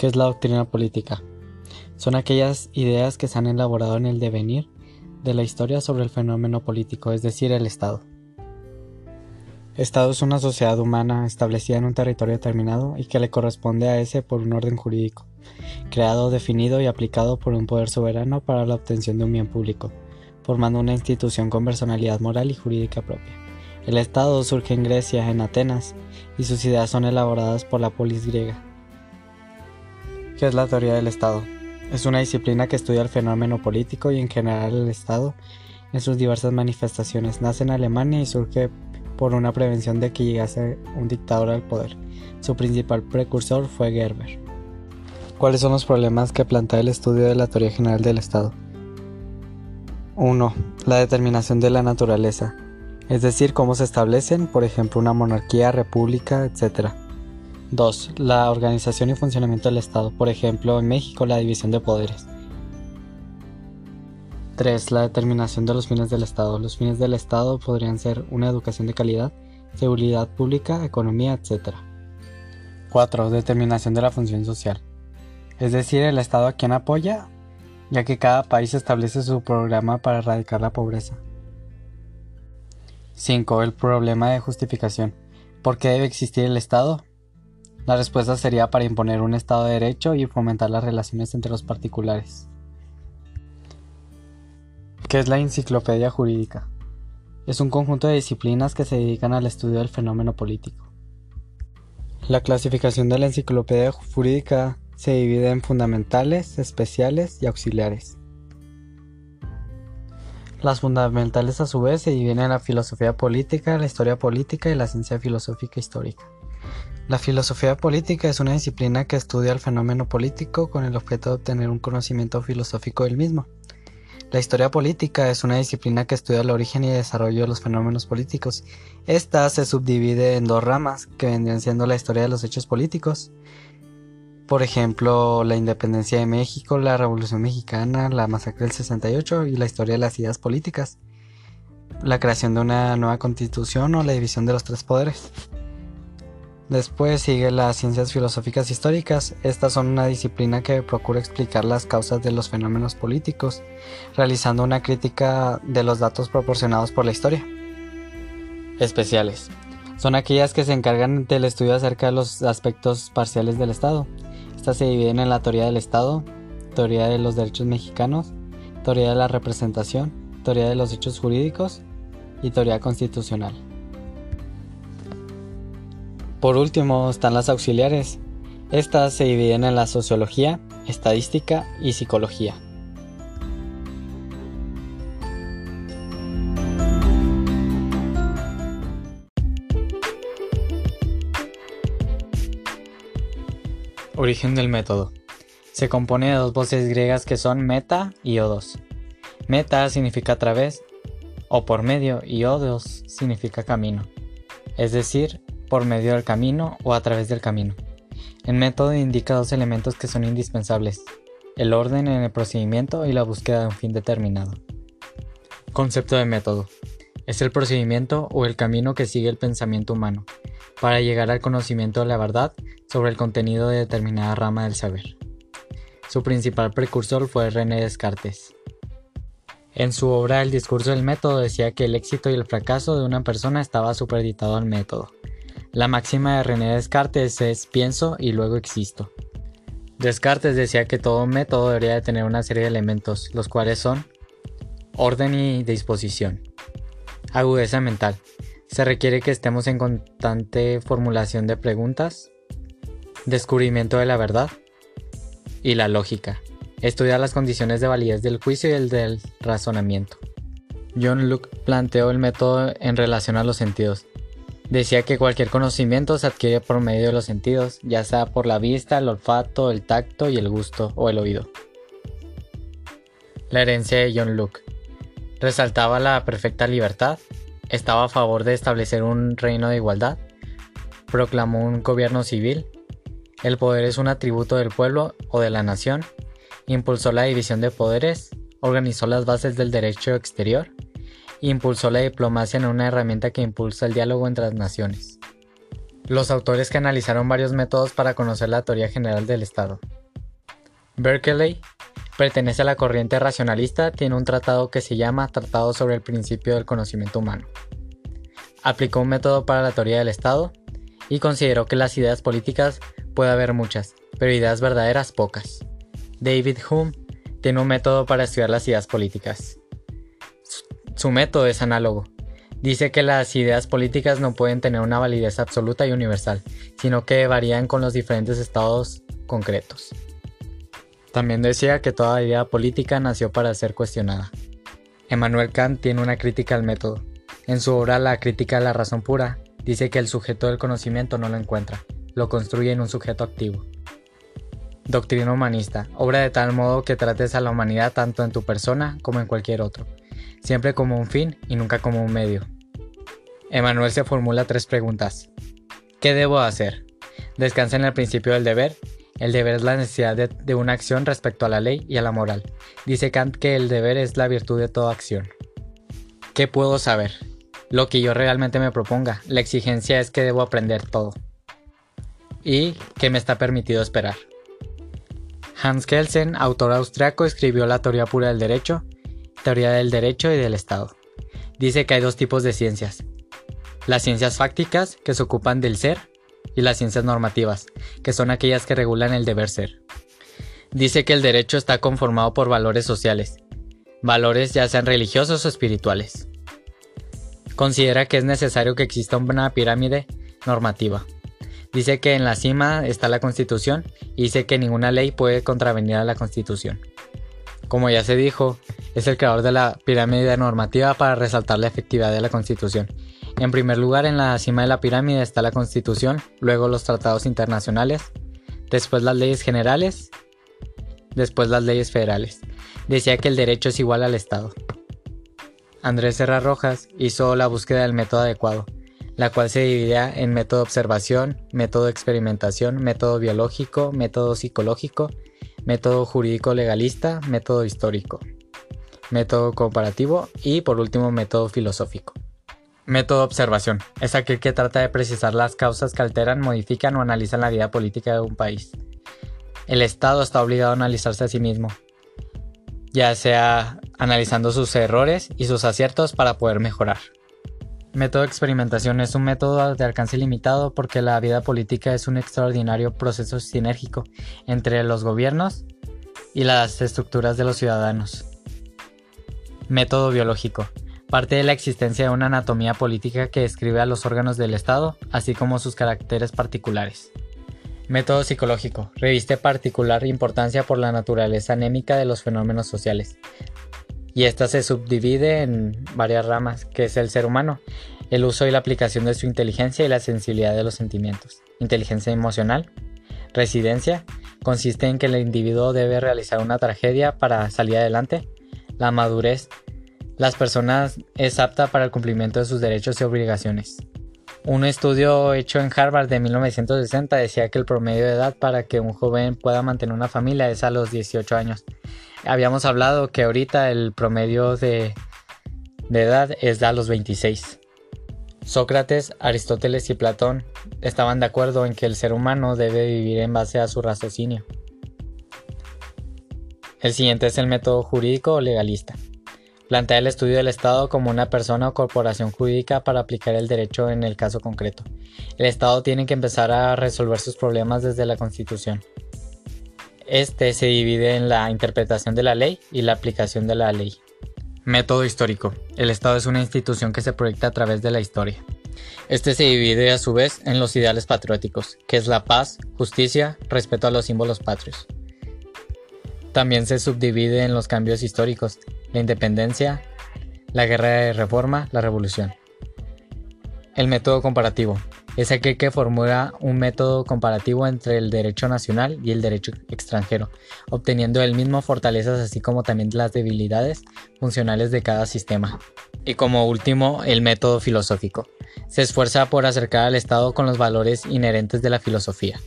¿Qué es la doctrina política? Son aquellas ideas que se han elaborado en el devenir de la historia sobre el fenómeno político, es decir, el Estado. Estado es una sociedad humana establecida en un territorio determinado y que le corresponde a ese por un orden jurídico, creado, definido y aplicado por un poder soberano para la obtención de un bien público, formando una institución con personalidad moral y jurídica propia. El Estado surge en Grecia, en Atenas, y sus ideas son elaboradas por la polis griega. ¿Qué es la teoría del Estado? Es una disciplina que estudia el fenómeno político y en general el Estado en sus diversas manifestaciones. Nace en Alemania y surge por una prevención de que llegase un dictador al poder. Su principal precursor fue Gerber. ¿Cuáles son los problemas que plantea el estudio de la teoría general del Estado? 1. La determinación de la naturaleza, es decir, cómo se establecen, por ejemplo, una monarquía, república, etc. 2. La organización y funcionamiento del Estado, por ejemplo, en México la división de poderes. 3. La determinación de los fines del Estado. Los fines del Estado podrían ser una educación de calidad, seguridad pública, economía, etc. 4. Determinación de la función social. Es decir, el Estado a quien apoya, ya que cada país establece su programa para erradicar la pobreza. 5. El problema de justificación. ¿Por qué debe existir el Estado? La respuesta sería para imponer un Estado de Derecho y fomentar las relaciones entre los particulares. ¿Qué es la enciclopedia jurídica? Es un conjunto de disciplinas que se dedican al estudio del fenómeno político. La clasificación de la enciclopedia jurídica se divide en fundamentales, especiales y auxiliares. Las fundamentales a su vez se dividen en la filosofía política, la historia política y la ciencia filosófica histórica. La filosofía política es una disciplina que estudia el fenómeno político con el objeto de obtener un conocimiento filosófico del mismo. La historia política es una disciplina que estudia el origen y desarrollo de los fenómenos políticos. Esta se subdivide en dos ramas, que vendrían siendo la historia de los hechos políticos, por ejemplo, la independencia de México, la Revolución Mexicana, la masacre del 68 y la historia de las ideas políticas, la creación de una nueva constitución o la división de los tres poderes. Después sigue las ciencias filosóficas históricas. Estas son una disciplina que procura explicar las causas de los fenómenos políticos, realizando una crítica de los datos proporcionados por la historia. Especiales. Son aquellas que se encargan del estudio acerca de los aspectos parciales del Estado. Estas se dividen en la teoría del Estado, teoría de los derechos mexicanos, teoría de la representación, teoría de los hechos jurídicos y teoría constitucional. Por último están las auxiliares. Estas se dividen en la sociología, estadística y psicología. Origen del método. Se compone de dos voces griegas que son meta y odos. Meta significa a través o por medio y odos significa camino. Es decir, por medio del camino o a través del camino. El método indica dos elementos que son indispensables, el orden en el procedimiento y la búsqueda de un fin determinado. Concepto de método. Es el procedimiento o el camino que sigue el pensamiento humano para llegar al conocimiento de la verdad sobre el contenido de determinada rama del saber. Su principal precursor fue René Descartes. En su obra El discurso del método decía que el éxito y el fracaso de una persona estaba superditado al método. La máxima de René Descartes es pienso y luego existo. Descartes decía que todo método debería de tener una serie de elementos, los cuales son orden y disposición. Agudeza mental. Se requiere que estemos en constante formulación de preguntas, descubrimiento de la verdad y la lógica. Estudiar las condiciones de validez del juicio y el del razonamiento. John Locke planteó el método en relación a los sentidos. Decía que cualquier conocimiento se adquiere por medio de los sentidos, ya sea por la vista, el olfato, el tacto y el gusto o el oído. La herencia de John Locke resaltaba la perfecta libertad, estaba a favor de establecer un reino de igualdad, proclamó un gobierno civil, el poder es un atributo del pueblo o de la nación, impulsó la división de poderes, organizó las bases del derecho exterior, impulsó la diplomacia en una herramienta que impulsa el diálogo entre las naciones. Los autores que analizaron varios métodos para conocer la teoría general del Estado. Berkeley pertenece a la corriente racionalista, tiene un tratado que se llama Tratado sobre el principio del conocimiento humano. Aplicó un método para la teoría del Estado y consideró que las ideas políticas puede haber muchas, pero ideas verdaderas pocas. David Hume tiene un método para estudiar las ideas políticas. Su método es análogo, Dice que las ideas políticas no pueden tener una validez absoluta y universal, sino que varían con los diferentes estados concretos. También decía que toda idea política nació para ser cuestionada. Emmanuel Kant tiene una crítica al método. En su obra La crítica de la razón pura, dice que el sujeto del conocimiento no lo encuentra, lo construye en un sujeto activo. Doctrina humanista, obra de tal modo que trates a la humanidad tanto en tu persona como en cualquier otro, siempre como un fin y nunca como un medio. Emanuel se formula tres preguntas. ¿Qué debo hacer? Descansa en el principio del deber. El deber es la necesidad de, una acción respecto a la ley y a la moral. Dice Kant que el deber es la virtud de toda acción. ¿Qué puedo saber? Lo que yo realmente me proponga. La exigencia es que debo aprender todo. Y que me está permitido esperar. Hans Kelsen, autor austriaco, escribió la teoría pura del derecho teoría del derecho y del Estado. Dice que hay dos tipos de ciencias. Las ciencias fácticas, que se ocupan del ser, y las ciencias normativas, que son aquellas que regulan el deber ser. Dice que el derecho está conformado por valores sociales, valores ya sean religiosos o espirituales. Considera que es necesario que exista una pirámide normativa. Dice que en la cima está la Constitución y dice que ninguna ley puede contravenir a la Constitución. Como ya se dijo, es el creador de la pirámide normativa para resaltar la efectividad de la Constitución. En primer lugar, en la cima de la pirámide está la Constitución, luego los tratados internacionales, después las leyes generales, después las leyes federales. Decía que el derecho es igual al Estado. Andrés Serra Rojas hizo la búsqueda del método adecuado, la cual se dividía en método observación, método experimentación, método biológico, método psicológico, método jurídico legalista, método histórico método comparativo y por último método filosófico. Método observación. Es aquel que trata de precisar las causas que alteran, modifican o analizan la vida política de un país. El Estado está obligado a analizarse a sí mismo, ya sea analizando sus errores y sus aciertos para poder mejorar. Método de experimentación es un método de alcance limitado porque la vida política es un extraordinario proceso sinérgico entre los gobiernos y las estructuras de los ciudadanos. Método biológico. Parte de la existencia de una anatomía política que describe a los órganos del Estado, así como sus caracteres particulares. Método psicológico. Reviste particular importancia por la naturaleza anémica de los fenómenos sociales. Y esta se subdivide en varias ramas, que es el ser humano, el uso y la aplicación de su inteligencia y la sensibilidad de los sentimientos. Inteligencia emocional. Residencia. Consiste en que el individuo debe realizar una tragedia para salir adelante la madurez, las personas es apta para el cumplimiento de sus derechos y obligaciones. Un estudio hecho en Harvard de 1960 decía que el promedio de edad para que un joven pueda mantener una familia es a los 18 años. Habíamos hablado que ahorita el promedio de, edad es a los 26. Sócrates, Aristóteles y Platón estaban de acuerdo en que el ser humano debe vivir en base a su raciocinio. El siguiente es el método jurídico o legalista. Plantea el estudio del Estado como una persona o corporación jurídica para aplicar el derecho en el caso concreto. El Estado tiene que empezar a resolver sus problemas desde la Constitución. Este se divide en la interpretación de la ley y la aplicación de la ley. Método histórico. El Estado es una institución que se proyecta a través de la historia. Este se divide a su vez en los ideales patrióticos, que es la paz, justicia, respeto a los símbolos patrios. También se subdivide en los cambios históricos, la independencia, la guerra de reforma, la revolución. El método comparativo es aquel que formula un método comparativo entre el derecho nacional y el derecho extranjero, obteniendo el mismo fortalezas así como también las debilidades funcionales de cada sistema. Y como último, el método filosófico. Se esfuerza por acercar al Estado con los valores inherentes de la filosofía.